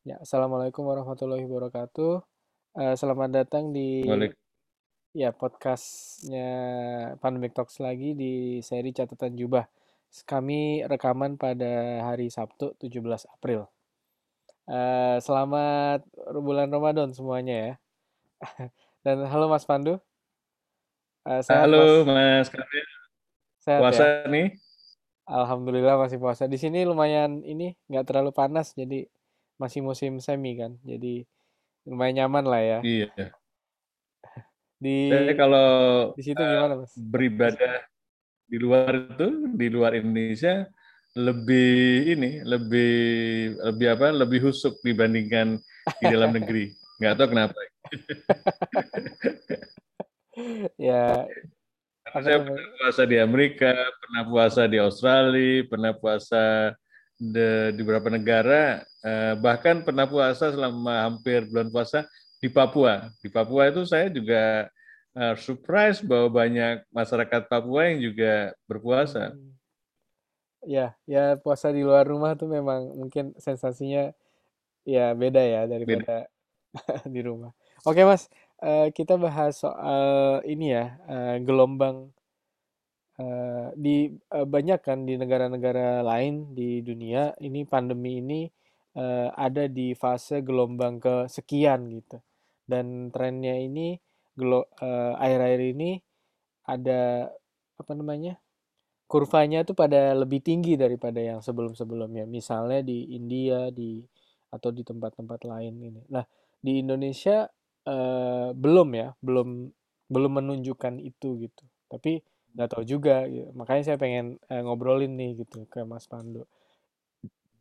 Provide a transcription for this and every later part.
Ya, Assalamualaikum warahmatullahi wabarakatuh. Eh, selamat datang di Waalaikumsalam. ya podcastnya Pandemic Talks lagi di seri catatan jubah. Kami rekaman pada hari Sabtu 17 April. Eh, selamat bulan Ramadan semuanya ya. Dan halo Mas Pandu. Sehat Halo Mas? Mas Kamil, Sehat puasa ya? nih? Alhamdulillah masih puasa. Di sini lumayan ini nggak terlalu panas jadi masih musim semi kan. Jadi lumayan nyaman lah ya. Iya. Di Saya kalau di situ eh, gimana Mas? beribadah di luar itu, di luar Indonesia lebih ini, lebih lebih apa? Lebih husuk dibandingkan di dalam negeri. Nggak tahu kenapa. Ya, Karena saya pernah puasa di Amerika, pernah puasa di Australia, pernah puasa di beberapa negara, eh, bahkan pernah puasa selama hampir bulan puasa di Papua. Di Papua itu saya juga eh, surprise bahwa banyak masyarakat Papua yang juga berpuasa. Hmm. Ya, ya puasa di luar rumah tuh memang mungkin sensasinya ya beda ya Beda. daripada di rumah. Oke Mas, eh, kita bahas soal ini ya, gelombang di eh, banyak kan di negara-negara lain di dunia ini pandemi ini eh, ada di fase gelombang kesekian gitu. Dan trennya ini gelo- akhir-akhir ini ada apa namanya? kurvanya tuh pada lebih tinggi daripada yang sebelum-sebelumnya. Misalnya di India, di atau di tempat-tempat lain ini. Nah, di Indonesia eh, belum ya, belum belum menunjukkan itu gitu. Tapi nggak tahu juga, gitu. Makanya saya pengen eh, ngobrolin nih gitu ke Mas Pandu.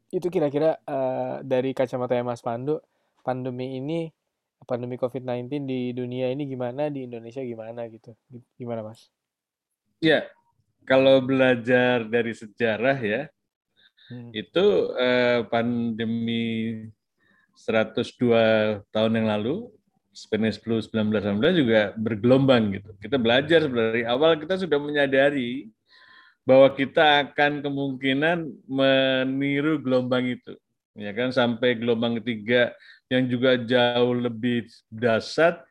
Itu kira-kira eh, dari kacamata Mas Pandu, pandemi ini, pandemi COVID-19 di dunia ini gimana, di Indonesia gimana gitu. Gimana Mas? Ya, kalau belajar dari sejarah ya, Hmm. itu eh, pandemi 102 tahun yang lalu, Spanish flu 1919 juga bergelombang gitu. Kita belajar dari awal kita sudah menyadari bahwa kita akan kemungkinan meniru gelombang itu. Ya kan sampai gelombang ketiga yang juga jauh lebih dahsyat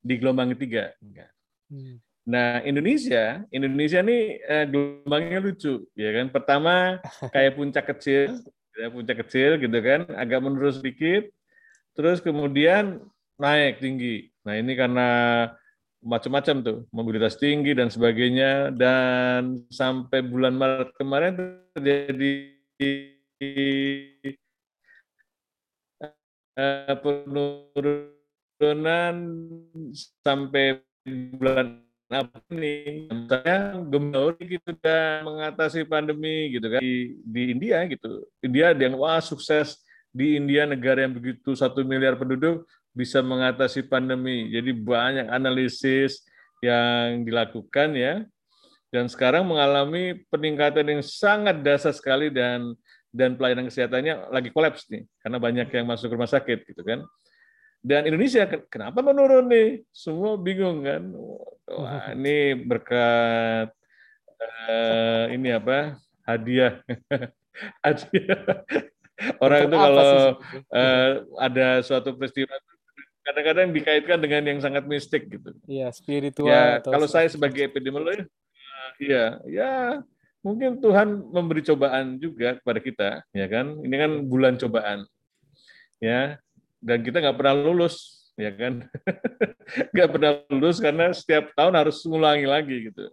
di gelombang ketiga. Hmm. Nah, Indonesia, Indonesia nih eh, gelombangnya lucu, ya kan? Pertama kayak puncak kecil, ya, puncak kecil gitu kan, agak menurun sedikit, terus kemudian naik tinggi. Nah, ini karena macam-macam tuh, mobilitas tinggi dan sebagainya, dan sampai bulan Maret kemarin terjadi eh, penurunan sampai bulan apa nih? Misalnya Gembauri gitu kan mengatasi pandemi gitu kan. Di, di India gitu. India yang wah sukses. Di India negara yang begitu satu miliar penduduk bisa mengatasi pandemi jadi banyak analisis yang dilakukan ya dan sekarang mengalami peningkatan yang sangat dasar sekali dan dan pelayanan kesehatannya lagi kolaps nih karena banyak yang masuk rumah sakit gitu kan dan Indonesia kenapa menurun nih? Semua bingung kan. Wah, ini berkat uh, ini apa? Hadiah. hadiah. Orang itu kalau uh, ada suatu peristiwa kadang-kadang dikaitkan dengan yang sangat mistik gitu. Iya, spiritual. Ya, kalau saya sebagai epidemiolog, iya, ya mungkin Tuhan memberi cobaan juga kepada kita, ya kan? Ini kan bulan cobaan, ya dan kita nggak pernah lulus ya kan nggak pernah lulus karena setiap tahun harus ngulangi lagi gitu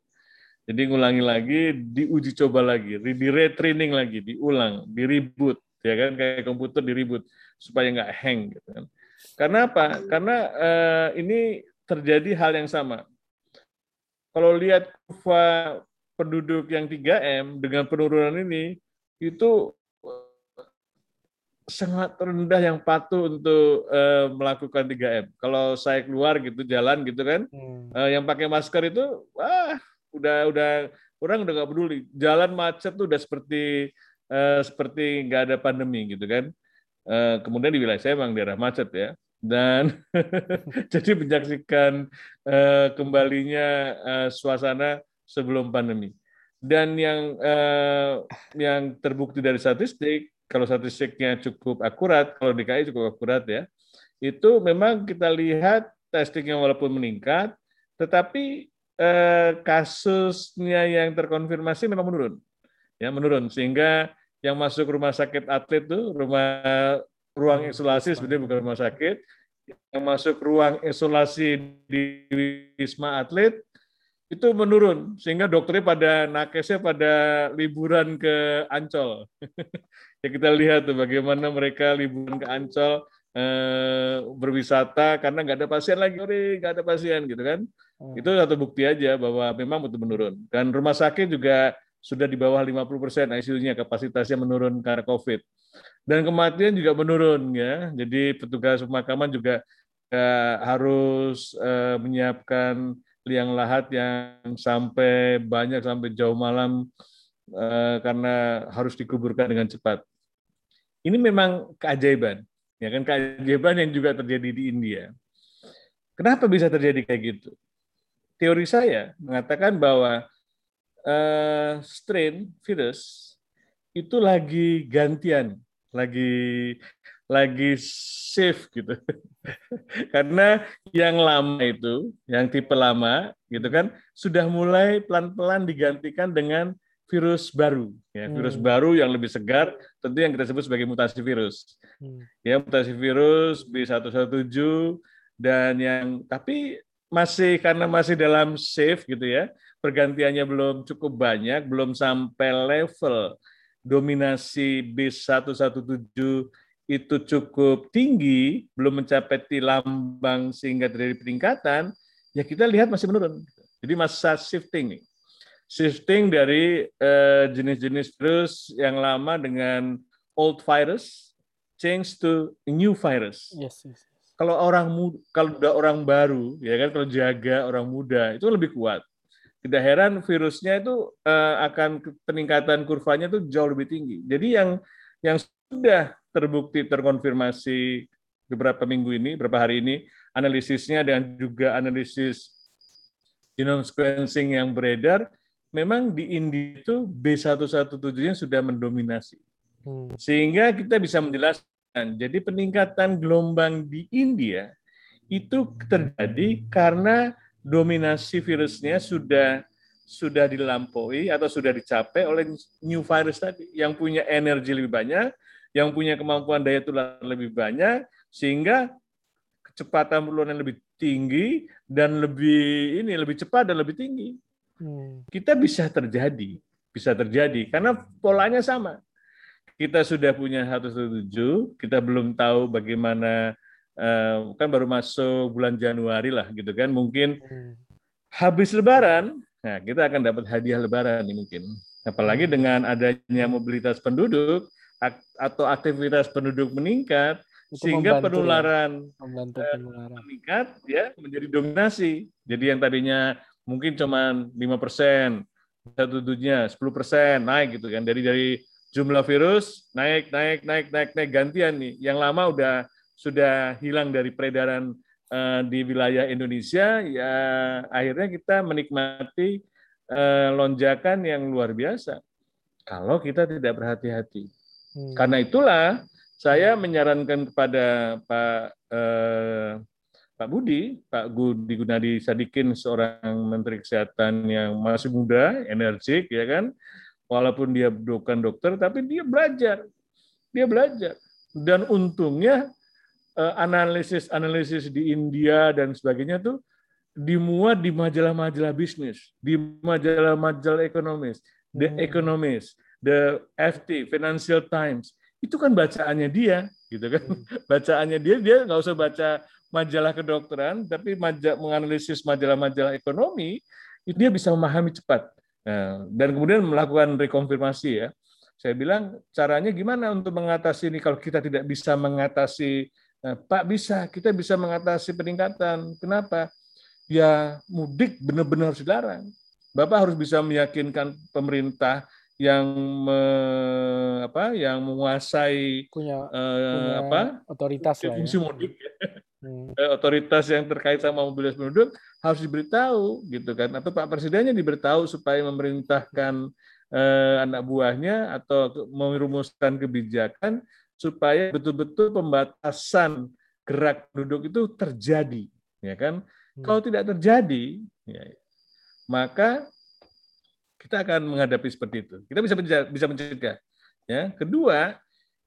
jadi ngulangi lagi diuji coba lagi di retraining lagi diulang di reboot ya kan kayak komputer di reboot supaya nggak hang gitu kan karena apa karena eh, ini terjadi hal yang sama kalau lihat kurva penduduk yang 3M dengan penurunan ini itu sangat rendah yang patuh untuk uh, melakukan 3M. Kalau saya keluar gitu jalan gitu kan, hmm. uh, yang pakai masker itu wah udah udah orang udah nggak peduli. Jalan macet tuh udah seperti uh, seperti nggak ada pandemi gitu kan. Uh, kemudian di wilayah saya memang daerah macet ya. Dan jadi menyaksikan uh, kembalinya uh, suasana sebelum pandemi. Dan yang yang terbukti dari statistik kalau statistiknya cukup akurat, kalau DKI cukup akurat ya, itu memang kita lihat testingnya walaupun meningkat, tetapi eh, kasusnya yang terkonfirmasi memang menurun, ya menurun sehingga yang masuk rumah sakit atlet tuh rumah ruang isolasi sebenarnya bukan rumah sakit, yang masuk ruang isolasi di wisma atlet itu menurun sehingga dokternya pada nakesnya pada liburan ke Ancol. ya kita lihat tuh bagaimana mereka liburan ke Ancol eh, berwisata karena nggak ada pasien lagi, nggak ada pasien gitu kan. Hmm. Itu satu bukti aja bahwa memang betul menurun. Dan rumah sakit juga sudah di bawah 50 persen ICU-nya kapasitasnya menurun karena COVID. Dan kematian juga menurun ya. Jadi petugas pemakaman juga eh, harus eh, menyiapkan liang lahat yang sampai banyak sampai jauh malam eh, karena harus dikuburkan dengan cepat. Ini memang keajaiban, ya kan keajaiban yang juga terjadi di India. Kenapa bisa terjadi kayak gitu? Teori saya mengatakan bahwa uh, strain virus itu lagi gantian, lagi lagi safe gitu. Karena yang lama itu, yang tipe lama gitu kan, sudah mulai pelan-pelan digantikan dengan virus baru, ya virus hmm. baru yang lebih segar, tentu yang kita sebut sebagai mutasi virus. Hmm. Ya mutasi virus B117 dan yang tapi masih karena masih dalam safe gitu ya, pergantiannya belum cukup banyak, belum sampai level dominasi B117 itu cukup tinggi, belum mencapai di lambang sehingga terjadi peningkatan, ya kita lihat masih menurun. Jadi masa shifting nih. Shifting dari eh, jenis-jenis virus yang lama dengan old virus change to new virus. Yes, yes. Kalau orang muda, kalau udah orang baru, ya kan kalau jaga orang muda itu lebih kuat. Tidak heran virusnya itu uh, akan peningkatan kurvanya itu jauh lebih tinggi. Jadi yang yang sudah terbukti terkonfirmasi beberapa minggu ini, beberapa hari ini, analisisnya dan juga analisis genome sequencing yang beredar, memang di India itu B117-nya sudah mendominasi. Hmm. Sehingga kita bisa menjelaskan, jadi peningkatan gelombang di India itu terjadi karena dominasi virusnya sudah sudah dilampaui atau sudah dicapai oleh new virus tadi yang punya energi lebih banyak, yang punya kemampuan daya tular lebih banyak sehingga kecepatan penularan lebih tinggi dan lebih ini lebih cepat dan lebih tinggi. Hmm. Kita bisa terjadi, bisa terjadi karena polanya sama. Kita sudah punya 107, kita belum tahu bagaimana eh, kan baru masuk bulan Januari lah gitu kan. Mungkin hmm. habis lebaran, nah kita akan dapat hadiah lebaran nih mungkin. Apalagi hmm. dengan adanya mobilitas penduduk, atau aktivitas penduduk meningkat itu sehingga membantu, penularan, ya. penularan meningkat ya menjadi dominasi. Jadi yang tadinya mungkin cuma lima persen, satu tujuhnya sepuluh persen naik gitu kan dari dari jumlah virus naik naik naik naik naik gantian nih. Yang lama udah sudah hilang dari peredaran uh, di wilayah Indonesia ya akhirnya kita menikmati uh, lonjakan yang luar biasa kalau kita tidak berhati-hati. Hmm. Karena itulah saya menyarankan kepada Pak eh, Pak Budi, Pak Budi Gunadi Sadikin, seorang Menteri Kesehatan yang masih muda, energik, ya kan, walaupun dia bukan dokter, tapi dia belajar, dia belajar, dan untungnya analisis-analisis di India dan sebagainya tuh dimuat di majalah-majalah bisnis, di majalah-majalah ekonomis, The hmm. Economist, The FT, Financial Times, itu kan bacaannya dia, gitu kan? Hmm. Bacaannya dia, dia nggak usah baca majalah kedokteran, tapi majalah, menganalisis majalah-majalah ekonomi, dia bisa memahami cepat. Nah, dan kemudian melakukan rekonfirmasi ya. Saya bilang caranya gimana untuk mengatasi ini kalau kita tidak bisa mengatasi nah, Pak bisa, kita bisa mengatasi peningkatan. Kenapa? Ya mudik benar-benar harus dilarang. Bapak harus bisa meyakinkan pemerintah yang me, apa yang menguasai punya, uh, punya apa otoritas lah ya. mudik hmm. Eh, otoritas yang terkait sama mobilitas penduduk harus diberitahu gitu kan atau Pak Presidennya diberitahu supaya memerintahkan eh, anak buahnya atau merumuskan kebijakan supaya betul-betul pembatasan gerak penduduk itu terjadi, ya kan? Hmm. Kalau tidak terjadi, ya, maka kita akan menghadapi seperti itu. Kita bisa bisa mencegah. Ya, kedua,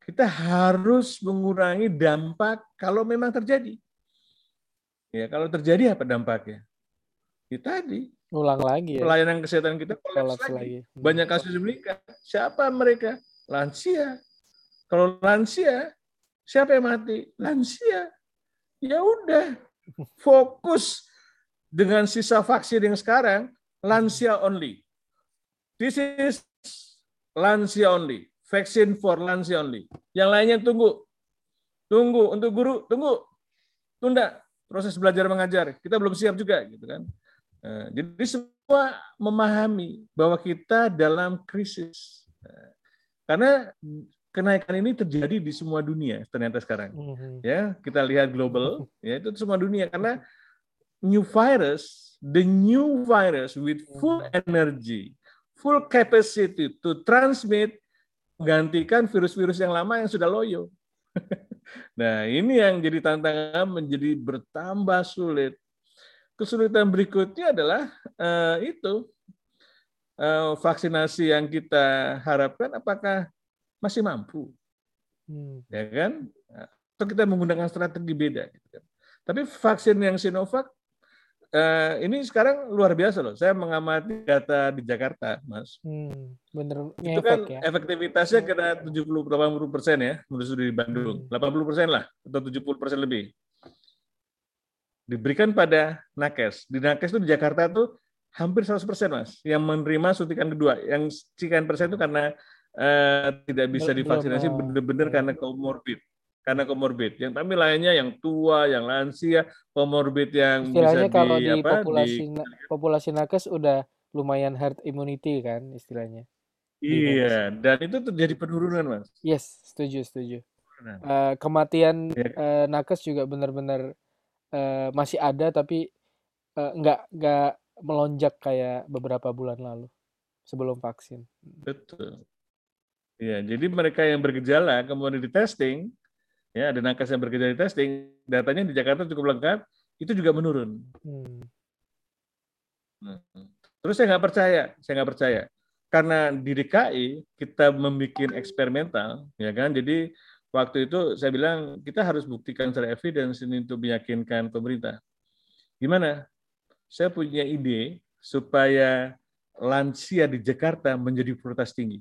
kita harus mengurangi dampak kalau memang terjadi. Ya, kalau terjadi apa dampaknya? Ya tadi. Ulang lagi ya. Pelayanan kesehatan kita kolaps lagi. lagi. Hmm. Banyak kasus meningkat. Siapa mereka? Lansia. Kalau lansia, siapa yang mati? Lansia. Ya udah, fokus dengan sisa vaksin yang sekarang, lansia only. This is lansia only. Vaksin for lansia only. Yang lainnya tunggu. Tunggu untuk guru, tunggu. Tunda proses belajar mengajar. Kita belum siap juga gitu kan. Eh, jadi semua memahami bahwa kita dalam krisis. Eh, karena kenaikan ini terjadi di semua dunia ternyata sekarang. Mm-hmm. Ya, kita lihat global, ya itu semua dunia karena new virus, the new virus with full mm-hmm. energy, full capacity to transmit menggantikan virus-virus yang lama yang sudah loyo. nah, ini yang jadi tantangan menjadi bertambah sulit kesulitan berikutnya adalah uh, itu uh, vaksinasi yang kita harapkan apakah masih mampu, hmm. ya kan? Atau kita menggunakan strategi beda. Gitu kan? Tapi vaksin yang Sinovac uh, ini sekarang luar biasa loh. Saya mengamati data di Jakarta, Mas. Hmm, bener. Itu kan ya? efektivitasnya kena 70-80 persen ya, menurut di Bandung. Hmm. 80 persen lah, atau 70 persen lebih diberikan pada nakes. Di nakes itu di Jakarta tuh hampir 100% mas yang menerima suntikan kedua. Yang sekian persen itu karena uh, tidak bisa divaksinasi benar-benar karena komorbid. Karena komorbid. Yang tapi lainnya yang tua, yang lansia, komorbid yang istilahnya bisa kalau di, apa, populasi di, populasi nakes udah lumayan herd immunity kan istilahnya. Iya, dan itu terjadi penurunan, Mas. Yes, setuju, setuju. Uh, kematian ya. uh, nakes juga benar-benar uh, masih ada tapi uh, nggak nggak melonjak kayak beberapa bulan lalu sebelum vaksin. Betul. Ya, jadi mereka yang bergejala kemudian di testing, ya ada nakes yang bergejala di testing, datanya di Jakarta cukup lengkap, itu juga menurun. Hmm. Nah, terus saya nggak percaya, saya nggak percaya, karena di DKI kita membuat eksperimental, ya kan, jadi waktu itu saya bilang kita harus buktikan secara evidence ini untuk meyakinkan pemerintah. Gimana? Saya punya ide supaya lansia di Jakarta menjadi prioritas tinggi.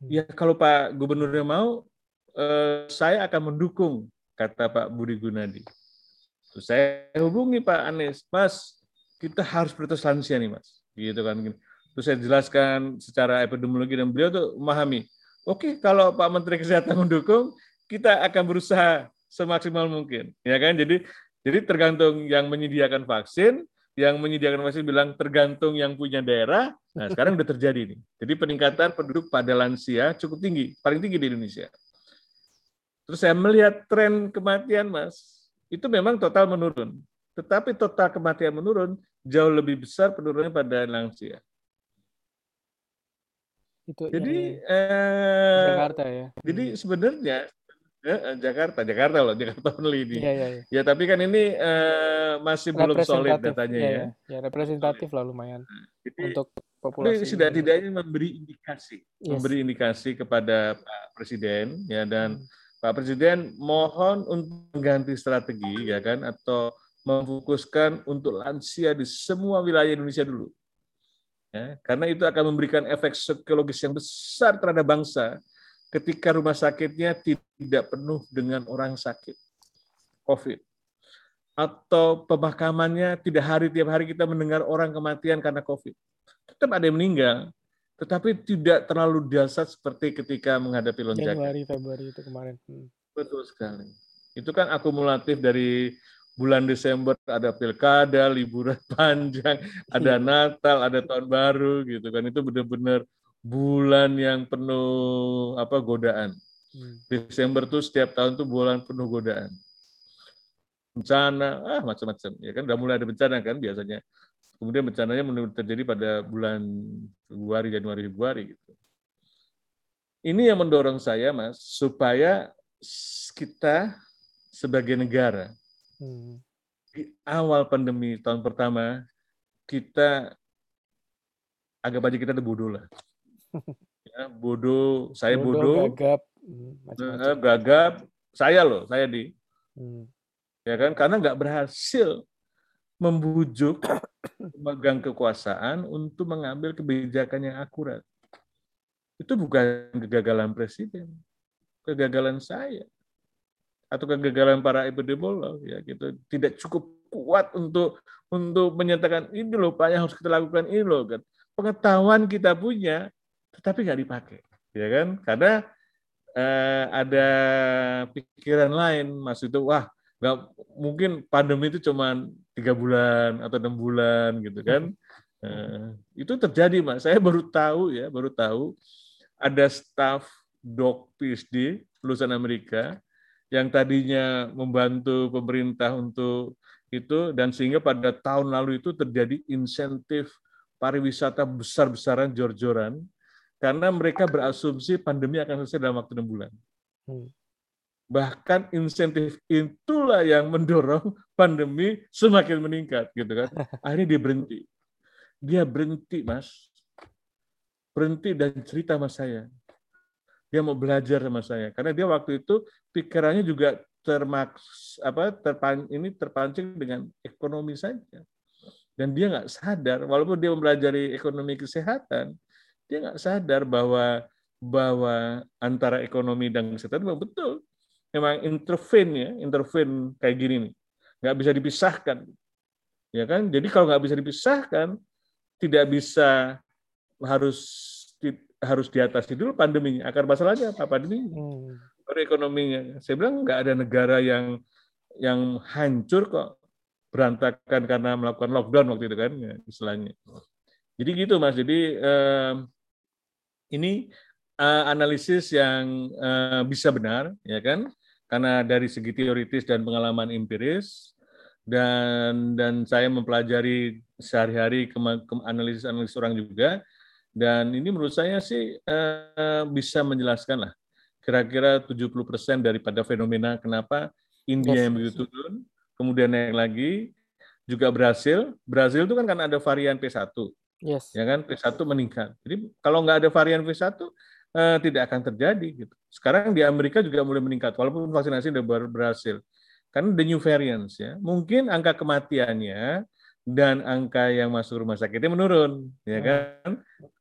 Hmm. Ya kalau Pak Gubernurnya mau, eh, saya akan mendukung, kata Pak Budi Gunadi. Terus saya hubungi Pak Anies, Mas, kita harus prioritas lansia nih Mas. Gitu kan. Terus saya jelaskan secara epidemiologi dan beliau tuh memahami. Oke, kalau Pak Menteri Kesehatan mendukung, kita akan berusaha semaksimal mungkin, ya kan? Jadi jadi tergantung yang menyediakan vaksin, yang menyediakan vaksin bilang tergantung yang punya daerah. Nah, sekarang udah terjadi nih. Jadi peningkatan penduduk pada lansia cukup tinggi, paling tinggi di Indonesia. Terus saya melihat tren kematian, Mas, itu memang total menurun. Tetapi total kematian menurun jauh lebih besar penurunannya pada lansia. Itu jadi eh, Jakarta ya. Jadi hmm. sebenarnya Jakarta, Jakarta loh, Jakarta only ini. Ya, ya, ya. ya tapi kan ini uh, masih belum solid datanya ya. Ya, ya representatif lah lumayan Jadi, untuk populasi. Ini sudah tidaknya memberi indikasi, yes. memberi indikasi kepada Pak Presiden ya dan hmm. Pak Presiden mohon untuk mengganti strategi ya kan atau memfokuskan untuk lansia di semua wilayah Indonesia dulu. Ya, karena itu akan memberikan efek psikologis yang besar terhadap bangsa ketika rumah sakitnya tidak penuh dengan orang sakit COVID. Atau pemakamannya tidak hari tiap hari kita mendengar orang kematian karena COVID. Tetap ada yang meninggal, tetapi tidak terlalu dahsyat seperti ketika menghadapi lonjakan. Januari, Februari itu kemarin. Hmm. Betul sekali. Itu kan akumulatif dari bulan Desember ada pilkada, liburan panjang, ada. Natal, ada tahun baru gitu kan. Itu benar-benar bulan yang penuh apa godaan. Hmm. Desember tuh setiap tahun tuh bulan penuh godaan. Bencana, ah macam-macam. Ya kan udah mulai ada bencana kan biasanya. Kemudian bencananya terjadi pada bulan Februari, Januari, Februari gitu. Ini yang mendorong saya, Mas, supaya kita sebagai negara hmm. di awal pandemi tahun pertama kita agak aja kita ada bodoh lah. Ya, bodoh, saya bodoh, bodoh gagap, hmm, macam-macam. gagap, saya loh, saya di, hmm. ya kan, karena nggak berhasil membujuk pemegang kekuasaan untuk mengambil kebijakan yang akurat. Itu bukan kegagalan presiden, kegagalan saya atau kegagalan para epidemiolog ya gitu tidak cukup kuat untuk untuk menyatakan ini loh pak yang harus kita lakukan ini loh kan pengetahuan kita punya tetapi nggak dipakai ya kan? Karena eh, ada pikiran lain mas itu wah nggak mungkin pandemi itu cuma tiga bulan atau enam bulan gitu kan? Eh, itu terjadi mas saya baru tahu ya baru tahu ada staff dok PhD lulusan Amerika yang tadinya membantu pemerintah untuk itu dan sehingga pada tahun lalu itu terjadi insentif pariwisata besar-besaran jor-joran karena mereka berasumsi pandemi akan selesai dalam waktu enam bulan. Hmm. Bahkan insentif itulah yang mendorong pandemi semakin meningkat, gitu kan? Akhirnya dia berhenti. Dia berhenti, Mas. Berhenti dan cerita sama saya. Dia mau belajar sama saya karena dia waktu itu pikirannya juga termaks apa terpan ini terpancing dengan ekonomi saja dan dia nggak sadar walaupun dia mempelajari ekonomi kesehatan dia nggak sadar bahwa bahwa antara ekonomi dan kesehatan memang betul. Memang intervene ya intervene kayak gini nih. Nggak bisa dipisahkan. Ya kan? Jadi kalau nggak bisa dipisahkan tidak bisa harus harus diatasi dulu pandeminya. Akar masalahnya apa? Pandemi hmm. ekonominya. Saya bilang nggak ada negara yang yang hancur kok berantakan karena melakukan lockdown waktu itu kan ya, istilahnya. Jadi gitu mas. Jadi eh, ini uh, analisis yang uh, bisa benar ya kan karena dari segi teoritis dan pengalaman empiris dan dan saya mempelajari sehari-hari analisis-analisis orang juga dan ini menurut saya sih uh, bisa menjelaskan lah kira-kira 70% daripada fenomena kenapa India yang begitu turun, kemudian naik lagi, juga Brasil. Brasil itu kan karena ada varian P1. Yes. Ya kan P1 meningkat. Jadi kalau nggak ada varian P1 eh, tidak akan terjadi gitu. Sekarang di Amerika juga mulai meningkat walaupun vaksinasi sudah berhasil. Karena the new variants ya. Mungkin angka kematiannya dan angka yang masuk rumah sakitnya menurun, ya hmm. kan?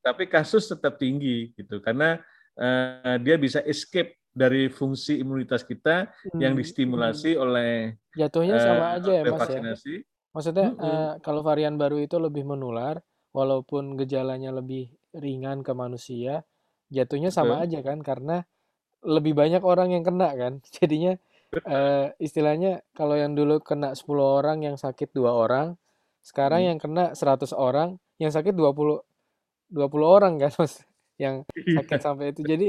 Tapi kasus tetap tinggi gitu karena uh, dia bisa escape dari fungsi imunitas kita hmm. yang distimulasi hmm. oleh jatuhnya uh, sama aja ya Mas ya? vaksinasi. ya. Maksudnya hmm. uh, kalau varian baru itu lebih menular walaupun gejalanya lebih ringan ke manusia, jatuhnya sama aja kan karena lebih banyak orang yang kena kan. Jadinya uh, istilahnya kalau yang dulu kena 10 orang yang sakit dua orang, sekarang hmm. yang kena 100 orang, yang sakit 20 20 orang kan Mas yang iya. sakit sampai itu. Jadi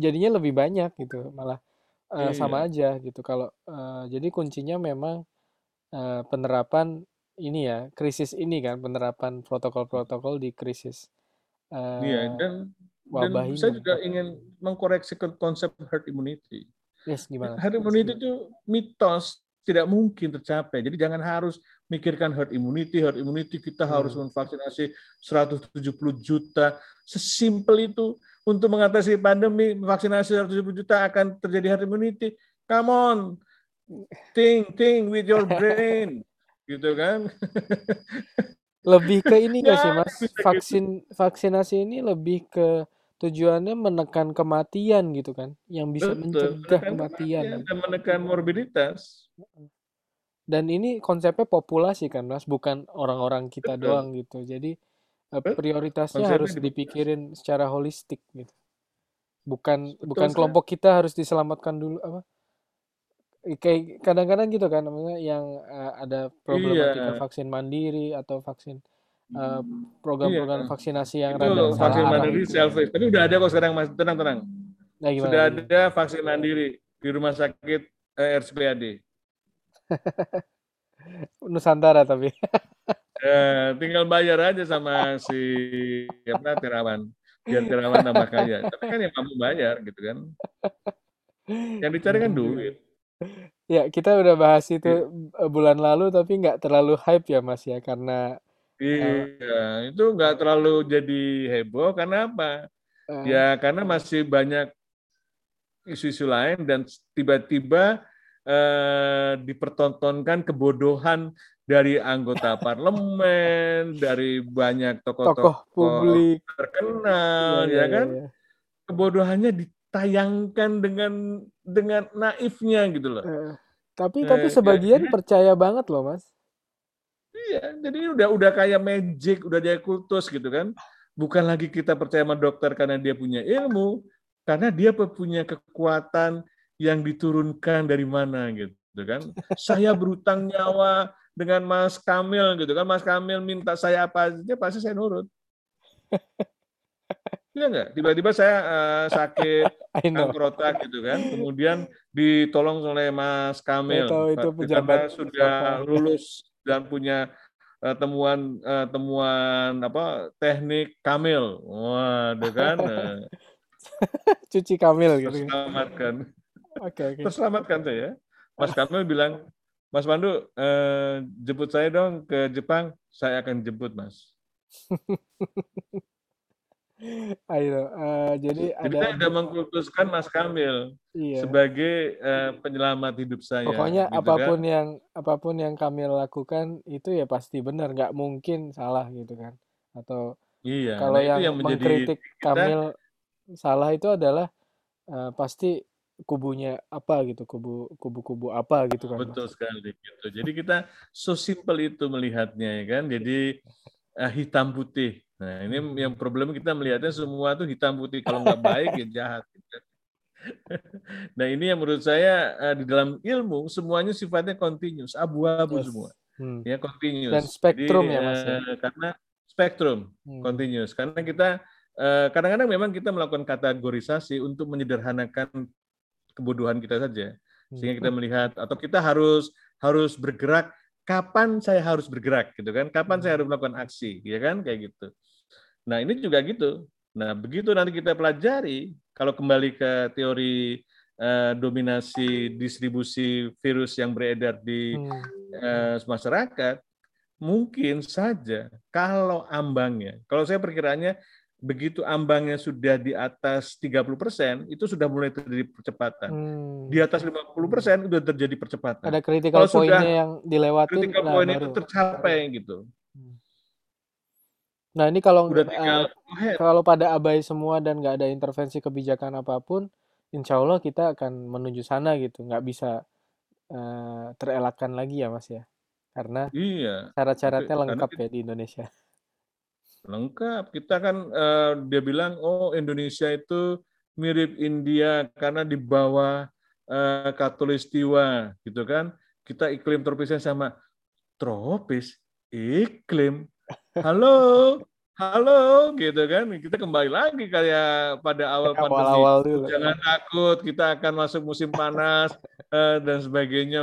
jadinya lebih banyak gitu, malah uh, iya. sama aja gitu. Kalau uh, jadi kuncinya memang uh, penerapan ini ya, krisis ini kan penerapan protokol-protokol di krisis uh, Iya, dan dan ini. saya juga ingin mengkoreksi konsep herd immunity. Yes, gimana? Herd immunity itu mitos tidak mungkin tercapai. Jadi jangan harus mikirkan herd immunity, herd immunity kita hmm. harus memvaksinasi 170 juta. Sesimpel itu untuk mengatasi pandemi, vaksinasi 170 juta akan terjadi herd immunity. Come on, think, think with your brain gitu kan. Lebih ke ini nggak sih ya, mas? Vaksin gitu. vaksinasi ini lebih ke tujuannya menekan kematian gitu kan, yang bisa Betul, mencegah kematian. kematian dan menekan morbiditas. Dan ini konsepnya populasi kan mas, bukan orang-orang kita Betul. doang gitu. Jadi eh, Betul. prioritasnya konsepnya harus dipikirin secara holistik gitu. Bukan Betul, bukan kelompok kita harus diselamatkan dulu apa? Kayak kadang-kadang gitu kan namanya yang uh, ada problematika iya. vaksin mandiri atau vaksin uh, program-program iya. vaksinasi yang itu rada vaksin mandiri gitu. self tapi udah ada kok sekarang mas tenang tenang nah, gimana, sudah ada vaksin mandiri di rumah sakit eh, RSPAD Nusantara tapi. Ya, tinggal bayar aja sama si apa Terawan. Biar Terawan tambah kaya. Tapi kan yang mampu bayar gitu kan. Yang dicari kan duit. Ya, kita udah bahas itu Iya. eh, bulan lalu tapi nggak terlalu hype ya Mas ya karena eh, Iya, itu nggak terlalu jadi heboh karena apa? eh, Ya karena masih banyak isu-isu lain dan tiba-tiba eh, dipertontonkan kebodohan dari anggota parlemen, dari banyak tokoh tokoh-tokoh publik. terkenal, Iya, iya, ya iya, kan? iya. Kebodohannya ditayangkan dengan dengan naifnya gitu loh. Eh, tapi tapi Eh, ya, sebagian ya, percaya banget loh Mas. iya, jadi udah udah kayak magic, udah jadi kultus gitu kan. Bukan lagi kita percaya sama dokter karena dia punya ilmu, karena dia punya kekuatan yang diturunkan dari mana gitu kan. Saya berutang nyawa dengan Mas Kamil gitu kan. Mas Kamil minta saya apa aja pasti saya nurut. Iya nggak? Tiba-tiba saya eh, sakit otak gitu kan. Kemudian ditolong oleh Mas Kamil. tahu itu pejabat sudah lulus dan punya eh, temuan eh, temuan apa teknik Kamil. Waduh kan. eh, Cuci Kamil gitu. terselamatkan. Oke, oke. Terselamatkan saya. Mas Kamil bilang, Mas Pandu, eh, jemput saya dong ke Jepang. Saya akan jemput, Mas. Ayo, eh, jadi Jadi ada sudah mengkultuskan Mas Kamil iya. sebagai eh, penyelamat hidup saya. Pokoknya gitu kan. apa pun yang apa pun yang kami lakukan itu ya pasti benar, nggak mungkin salah gitu kan. Atau Iya, kalau nah itu yang yang menjadi mengkritik kita Kamil salah itu adalah eh, pasti kubunya apa gitu, kubu kubu-kubu apa gitu kan, Mas. betul sekali gitu. Jadi kita so simple itu melihatnya ya kan. Jadi hitam putih. Nah ini yang problem kita melihatnya semua tuh hitam putih. Kalau nggak baik ya jahat. Nah ini yang menurut saya eh, di dalam ilmu semuanya sifatnya continuous, abu-abu Yes. semua. Hmm. Ya Dan continuous. spektrum Jadi ya, Mas ya. eh, karena spektrum Hmm. continuous. Karena kita eh, kadang-kadang memang kita melakukan kategorisasi untuk menyederhanakan kebodohan kita saja. Sehingga kita melihat atau kita harus harus bergerak kapan saya harus bergerak gitu kan? Kapan saya harus melakukan aksi, ya kan? Kayak gitu. Nah, ini juga gitu. Nah, begitu nanti kita pelajari kalau kembali ke teori eh, dominasi distribusi virus yang beredar di Hmm. eh, masyarakat, mungkin saja kalau ambangnya, kalau saya perkiraannya begitu ambangnya sudah di atas 30%, itu sudah mulai terjadi percepatan. Hmm. Di atas 50% sudah terjadi percepatan. Ada critical point-nya yang dilewatin Critical nah point itu baru. tercapai gitu. Nah, ini kalau Udah eh, tinggal go ahead. kalau pada abai semua dan nggak ada intervensi kebijakan apa pun, insya Allah kita akan menuju sana gitu. Nggak bisa eh, terelakkan lagi ya, Mas ya. Karena Iya, syarat-syaratnya karena lengkap kita ya di Indonesia. Lengkap. Kita kan eh, dia bilang oh Indonesia itu mirip India karena di bawah eh, katulistiwa gitu kan. Kita iklim tropisnya sama tropis iklim. Halo, halo gitu kan. Kita kembali lagi kayak pada awal pandemi. awal-awal dulu. Jangan takut, kita akan masuk musim panas eh, dan sebagainya.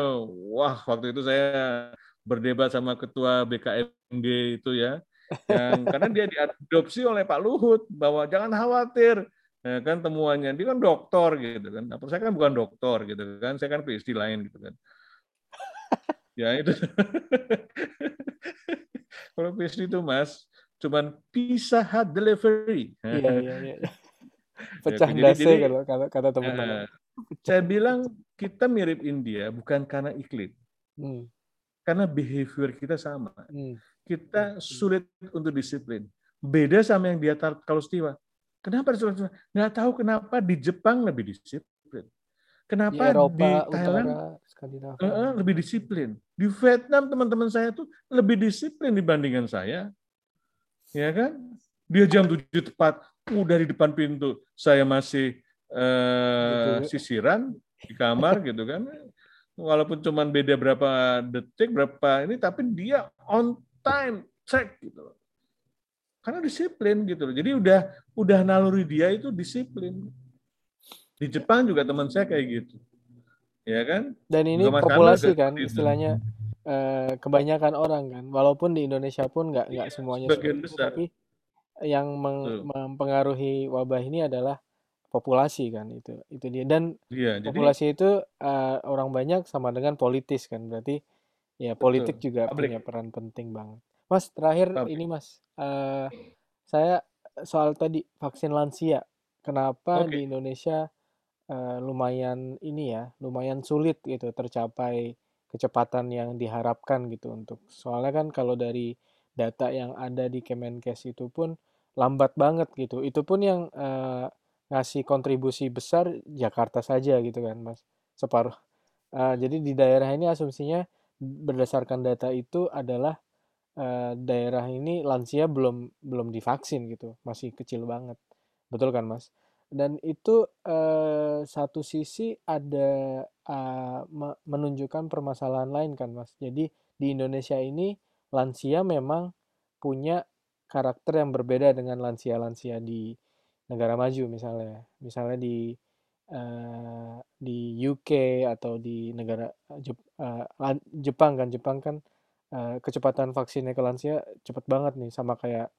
Wah, waktu itu saya berdebat sama ketua BKMG itu ya, yang karena dia diadopsi oleh Pak Luhut bahwa jangan khawatir, ya kan temuannya dia kan doktor gitu kan. Nah, saya kan bukan doktor gitu kan, saya kan PhD lain gitu kan. Ya itu. Kalau PhD itu Mas, cuman pizza hut delivery. Iya, iya, iya. Pecah dasi jadi- kalau kata kata teman-teman. Eh, saya bilang kita mirip India bukan karena iklim, Hmm, karena behavior kita sama. hmm. Kita sulit untuk disiplin. Beda sama yang di atas Kalustiwa. Kenapa di Kalustiwa? Nggak tahu kenapa di Jepang lebih disiplin. Di Kenapa Eropa di Thailand Utara, Skandinavia. lebih disiplin. Di Vietnam teman-teman saya tuh lebih disiplin dibandingkan saya. Ya kan? Dia jam 7 tepat, udah di depan pintu. Saya masih eh, Gitu. sisiran di kamar gitu kan. Walaupun cuman beda berapa detik, berapa ini, tapi dia on time, cek gitu. Karena disiplin gitu loh. Jadi udah udah naluri dia itu disiplin. Di Jepang juga teman saya kayak gitu. Ya kan? Dan ini Mas populasi kan itu. istilahnya eh, kebanyakan orang kan. Walaupun di Indonesia pun nggak nggak Iya, semuanya sebagian seperti itu, besar. tapi yang meng- Betul. mempengaruhi wabah ini adalah populasi kan itu itu dia dan jadi populasi itu eh, orang banyak sama dengan politis kan berarti ya politik betul. juga punya Publik, peran penting banget. Mas terakhir ini publik. Mas eh, saya soal tadi vaksin lansia kenapa Oke. di Indonesia eh, lumayan ini ya lumayan sulit gitu tercapai kecepatan yang diharapkan gitu untuk soalnya kan kalau dari data yang ada di Kemenkes itu pun lambat banget gitu itu pun yang eh, ngasih kontribusi besar Jakarta saja gitu kan Mas separuh Eh, jadi di daerah ini asumsinya berdasarkan data itu adalah eh, daerah ini lansia belum belum divaksin gitu, masih kecil banget. Betul kan, Mas? Dan itu eh, satu sisi ada me- menunjukkan permasalahan lain kan, Mas. Jadi di Indonesia ini lansia memang punya karakter yang berbeda dengan lansia-lansia di negara maju misalnya. Misalnya di eh, di UK atau di negara Jep- eh, lan- Jepang kan, Jepang kan eh, kecepatan vaksinnya ke lansia cepet banget nih sama kayak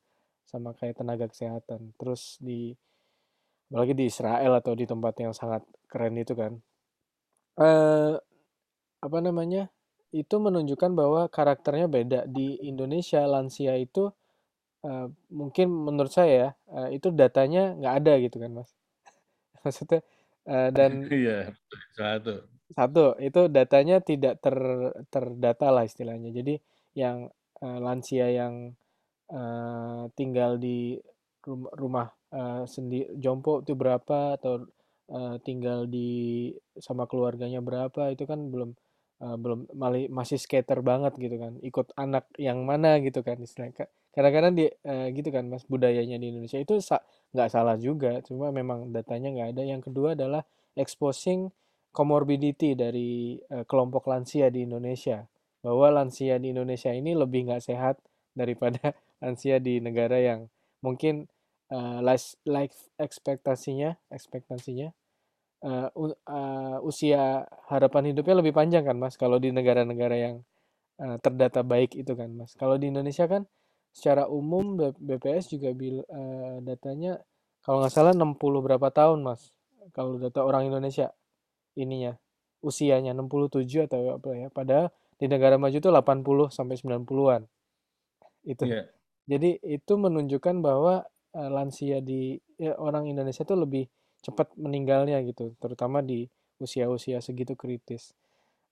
sama kayak tenaga kesehatan. Terus di apalagi di Israel atau di tempat yang sangat keren itu kan. Eh apa namanya? Itu menunjukkan bahwa karakternya beda. Di Indonesia lansia itu eh, mungkin menurut saya ya, eh, itu datanya nggak ada gitu kan, Mas. Maksudnya eh, dan Iya, satu. Satu, itu datanya tidak ter terdata lah istilahnya. Jadi yang eh, lansia yang eh, tinggal di rum- rumah eh, sendi jompo itu berapa atau eh, tinggal di sama keluarganya berapa itu kan belum eh, belum masih skater banget gitu kan. Ikut anak yang mana gitu kan istilahnya. Ka- Kadang-kadang di eh, gitu kan Mas budayanya di Indonesia itu sa- nggak salah juga, cuma memang datanya nggak ada. Yang kedua adalah exposing comorbidity dari eh, kelompok lansia di Indonesia. Bahwa lansia di Indonesia ini lebih nggak sehat daripada lansia di negara yang mungkin eh, life, life ekspektasinya ekspektasinya eh, u- eh, usia harapan hidupnya lebih panjang kan Mas kalau di negara-negara yang eh, terdata baik itu kan Mas. Kalau di Indonesia kan secara umum BPS juga bil, eh, datanya kalau nggak salah 60 berapa tahun Mas kalau data orang Indonesia ininya usianya 67 atau apa ya. Padahal di negara maju itu 80 sampai 90-an itu. Iya, Jadi itu menunjukkan bahwa eh, lansia di ya, orang Indonesia itu lebih cepat meninggalnya gitu, terutama di usia-usia segitu kritis.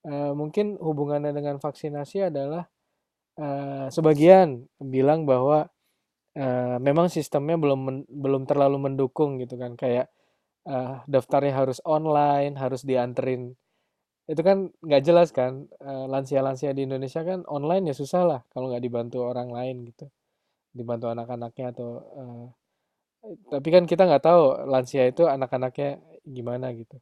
Eh, mungkin hubungannya dengan vaksinasi adalah eh, sebagian bilang bahwa eh, memang sistemnya belum men- belum terlalu mendukung gitu kan, kayak eh, daftarnya harus online, harus dianterin itu kan nggak jelas kan lansia-lansia di Indonesia kan online ya susah lah kalau nggak dibantu orang lain gitu dibantu anak-anaknya atau eh, tapi kan kita nggak tahu lansia itu anak-anaknya gimana gitu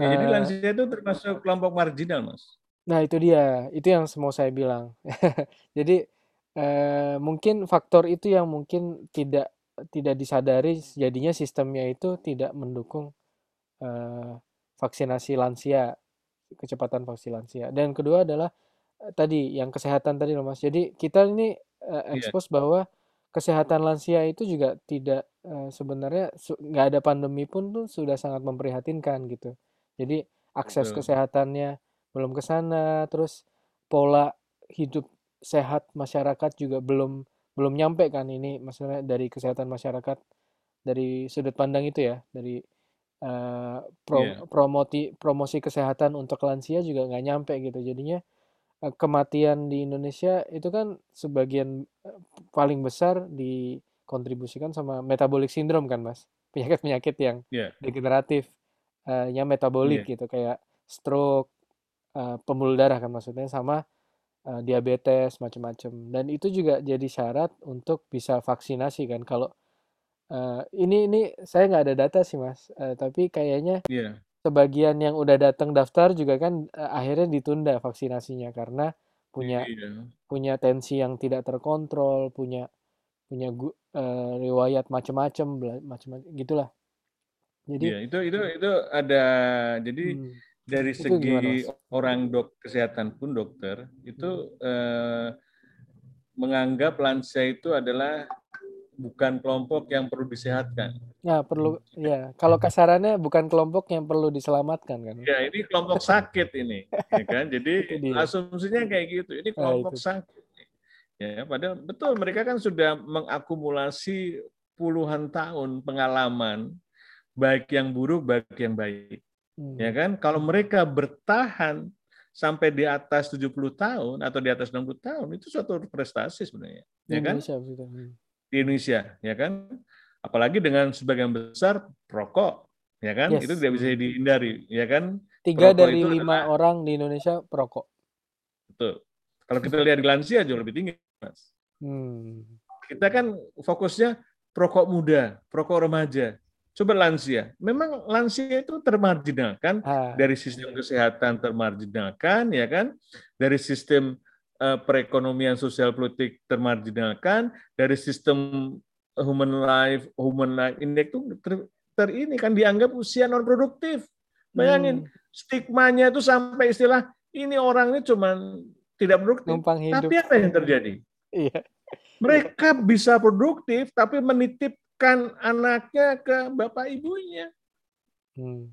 ya, jadi lansia itu termasuk kelompok marginal, Mas. Nah itu dia itu yang mau saya bilang jadi eh, mungkin faktor itu yang mungkin tidak tidak disadari jadinya sistemnya itu tidak mendukung eh, vaksinasi lansia kecepatan vaksin lansia dan kedua adalah eh, tadi yang kesehatan tadi loh Mas. Jadi kita ini eh, Iya, expose bahwa kesehatan lansia itu juga tidak eh, sebenarnya su- nggak ada pandemi pun tuh sudah sangat memprihatinkan gitu. Jadi akses betul. kesehatannya belum ke sana, terus pola hidup sehat masyarakat juga belum belum nyampe kan ini maksudnya dari kesehatan masyarakat dari sudut pandang itu ya, dari eh, Iya, pro- promoti promosi kesehatan untuk lansia juga nggak nyampe gitu. Jadinya eh, kematian di Indonesia itu kan sebagian eh, paling besar dikontribusikan sama metabolic syndrome kan, Mas. Penyakit-penyakit yang iya, degeneratif, eh, yang metabolik iya, gitu, kayak stroke, eh, pembuluh darah kan maksudnya, sama eh, diabetes macam-macam. Dan itu juga jadi syarat untuk bisa vaksinasi kan. Kalau eh, ini ini saya nggak ada data sih, Mas. Eh, tapi kayaknya iya, sebagian yang udah datang daftar juga kan eh, akhirnya ditunda vaksinasinya karena punya iya. punya tensi yang tidak terkontrol, punya punya eh, riwayat macam-macam, macam-macam gitulah. Jadi, Iya, itu itu itu ada jadi hmm, dari Itu gimana, segi Mas? orang dok kesehatan pun dokter itu eh, menganggap lansia itu adalah bukan kelompok yang perlu disehatkan. Ya, perlu ya. Kalau kasarannya bukan kelompok yang perlu diselamatkan kan. Ya, ini kelompok sakit ini, ya kan? Jadi asumsinya kayak gitu. Ini Nah, kelompok itu. sakit. Ya, padahal betul mereka kan sudah mengakumulasi puluhan tahun pengalaman baik yang buruk baik yang baik. Hmm. Ya kan? Kalau mereka bertahan sampai di atas 70 tahun atau di atas 60 tahun itu suatu prestasi sebenarnya. Di Ya kan? Indonesia maksudnya. Hmm. Di Indonesia, ya kan? Apalagi dengan sebagian besar perokok, ya kan? Yes. Itu tidak bisa dihindari, ya kan? Tiga Perokok dari lima orang di Indonesia perokok. Betul. Kalau kita lihat di lansia jauh lebih tinggi, Mas. Hmm. Kita kan fokusnya perokok muda, perokok remaja. Coba lansia. Memang lansia itu termarginalkan Ah, dari sistem kesehatan termarginalkan, ya kan? Dari sistem eh, perekonomian sosial politik termarginalkan, dari sistem human life, human life index itu ter, ter- ini kan dianggap usia non produktif. Bayangin hmm, stigmanya itu sampai istilah ini orang ini cuma tidak produktif. numpang hidup. Tapi apa yang terjadi? Iya. Mereka bisa produktif tapi menitipkan anaknya ke bapak ibunya. Hmm.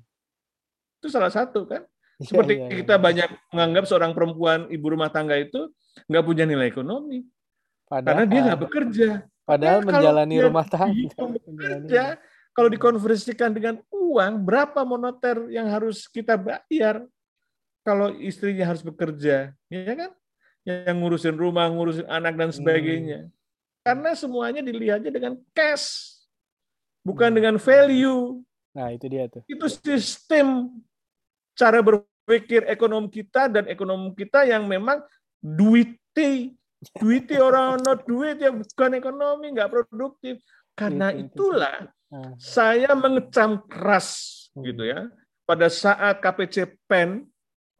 Itu salah satu kan. Iya, Seperti iya, iya. kita banyak menganggap seorang perempuan ibu rumah tangga itu nggak punya nilai ekonomi karena dia nggak Padahal, bekerja. padahal Kalau menjalani rumah tangga. bekerja, kalau dikonversikan dengan uang, berapa moneter yang harus kita bayar kalau istrinya harus bekerja, ya kan? Yang ngurusin rumah, ngurusin anak dan Hmm. sebagainya. Karena semuanya dilihatnya dengan cash, bukan Hmm. dengan value. Nah, itu dia tuh. Itu sistem cara berpikir ekonomi kita dan ekonomi kita yang memang duiti, duiti orang no duit ya bukan ekonomi, nggak produktif. Karena Itu, itu. itulah Nah, saya mengecam keras Hmm. gitu ya pada saat KPC PEN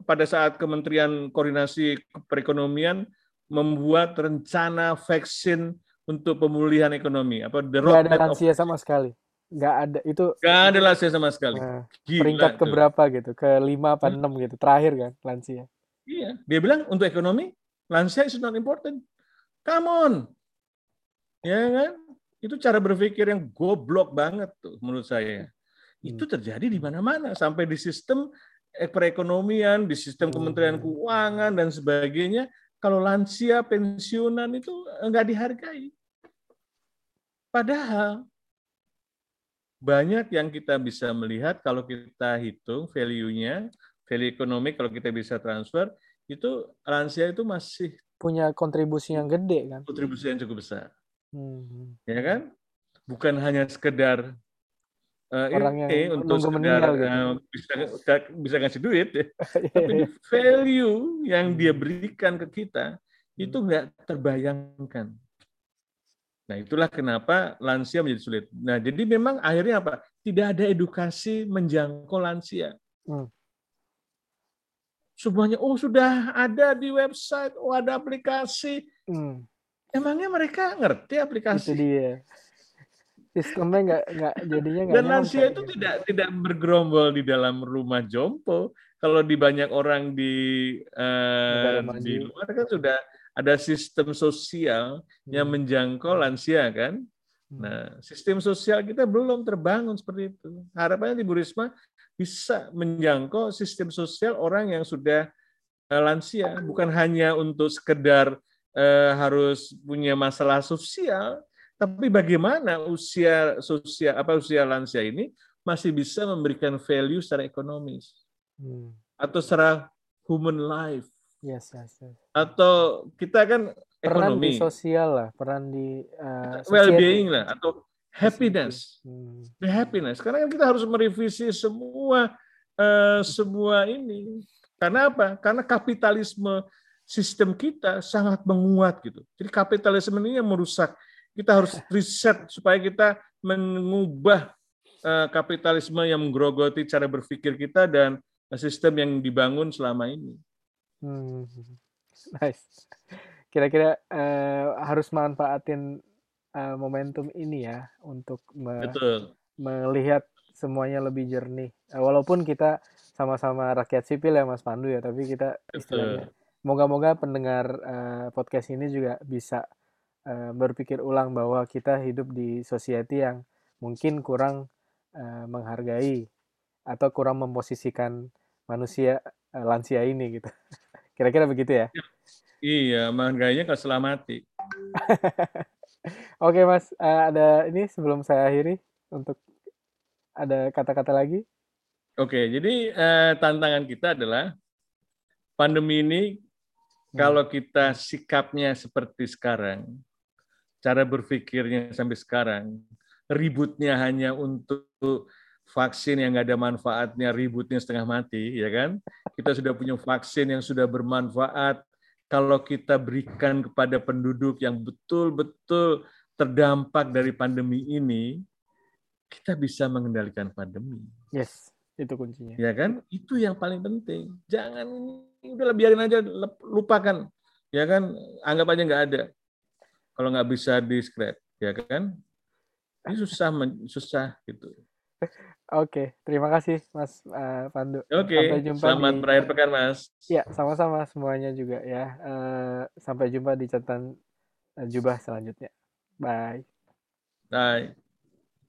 pada saat Kementerian Koordinasi Perekonomian membuat rencana vaksin untuk pemulihan ekonomi apa the nggak ada of lansia sama sekali. Nggak ada. Itu Nggak ada lansia sama sekali. nah, Gila peringkat tuh. keberapa gitu? Ke lima apa Hmm. enam gitu. Terakhir kan lansia. Iya, dia bilang untuk ekonomi lansia is not important. Come on. Ya kan? Itu cara berpikir yang goblok banget tuh menurut saya. Itu terjadi di mana-mana sampai di sistem eh, perekonomian, di sistem Hmm. Kementerian Keuangan dan sebagainya. Kalau lansia pensiunan itu enggak dihargai. Padahal banyak yang kita bisa melihat kalau kita hitung value-nya, value ekonomi kalau kita bisa transfer, itu lansia itu masih Punya kontribusi yang gede kan. kontribusi yang cukup besar, Hmm. ya kan? Bukan hanya sekedar Orang yang untuk sekedar meninggal gitu. eh, bisa bisa ngasih duit, ya. Iya, tapi iya. value yang dia Hmm. berikan ke kita itu nggak terbayangkan. Nah, itulah kenapa lansia menjadi sulit. Nah, jadi memang akhirnya apa? Tidak ada edukasi menjangkau lansia. Hmm. Semuanya, oh sudah ada di website, oh ada aplikasi. Hmm. Emangnya mereka ngerti Itu aplikasi? dia. Sistemnya nggak nggak jadinya nggak Dan lansia itu gitu. tidak tidak bergerombol di dalam rumah jompo. Kalau di banyak orang di Negara di luar kan sudah ada sistem sosial yang Hmm. menjangkau lansia kan. Hmm. Nah, sistem sosial kita belum terbangun seperti itu. Harapannya di Bu Risma bisa menjangkau sistem sosial orang yang sudah eh, lansia, bukan hanya untuk sekedar eh, harus punya masalah sosial, tapi bagaimana usia sosial apa usia lansia ini masih bisa memberikan value secara ekonomis Hmm. atau secara human life Yes, yes, yes. atau kita kan Peran di ekonomi. sosial lah, peran di uh, well-being lah atau happiness. Hmm. the happiness. Karena kan kita harus merevisi semua eh, semua ini. Karena apa? Karena kapitalisme sistem kita sangat menguat gitu. Jadi kapitalisme ini yang merusak. Kita harus riset supaya kita mengubah eh, kapitalisme yang menggerogoti cara berpikir kita dan sistem yang dibangun selama ini Hmm. Nice. Kira-kira eh, harus manfaatin eh, momentum ini ya untuk me- betul melihat semuanya lebih jernih. Eh, walaupun kita sama-sama rakyat sipil ya Mas Pandu ya, tapi kita istilahnya moga-moga pendengar uh, podcast ini juga bisa uh, berpikir ulang bahwa kita hidup di society yang mungkin kurang uh, menghargai atau kurang memposisikan manusia uh, lansia ini gitu. Kira-kira begitu ya? Iya, menghargainya kalau selamati. Oke Mas, uh, ada ini sebelum saya akhiri untuk ada kata-kata lagi? Oke, jadi eh, tantangan kita adalah pandemi ini hmm. kalau kita sikapnya seperti sekarang, cara berpikirnya sampai sekarang, ributnya hanya untuk vaksin yang nggak ada manfaatnya, ributnya setengah mati, ya kan? Kita sudah punya vaksin yang sudah bermanfaat. Kalau kita berikan kepada penduduk yang betul-betul terdampak dari pandemi ini, kita bisa mengendalikan pandemi. Yes. Itu kuncinya. Ya kan? Itu yang paling penting. Jangan udah biarin aja, lupakan. Ya kan? Anggap aja nggak ada. Kalau nggak bisa di scrap, ya kan? Ini susah, susah gitu. Oke, terima kasih Mas uh, Pandu. Oke, sampai jumpa selamat di... berakhir pekan Mas. Ya, sama-sama semuanya juga ya. Uh, sampai jumpa di catatan uh, jubah selanjutnya. Bye. Bye.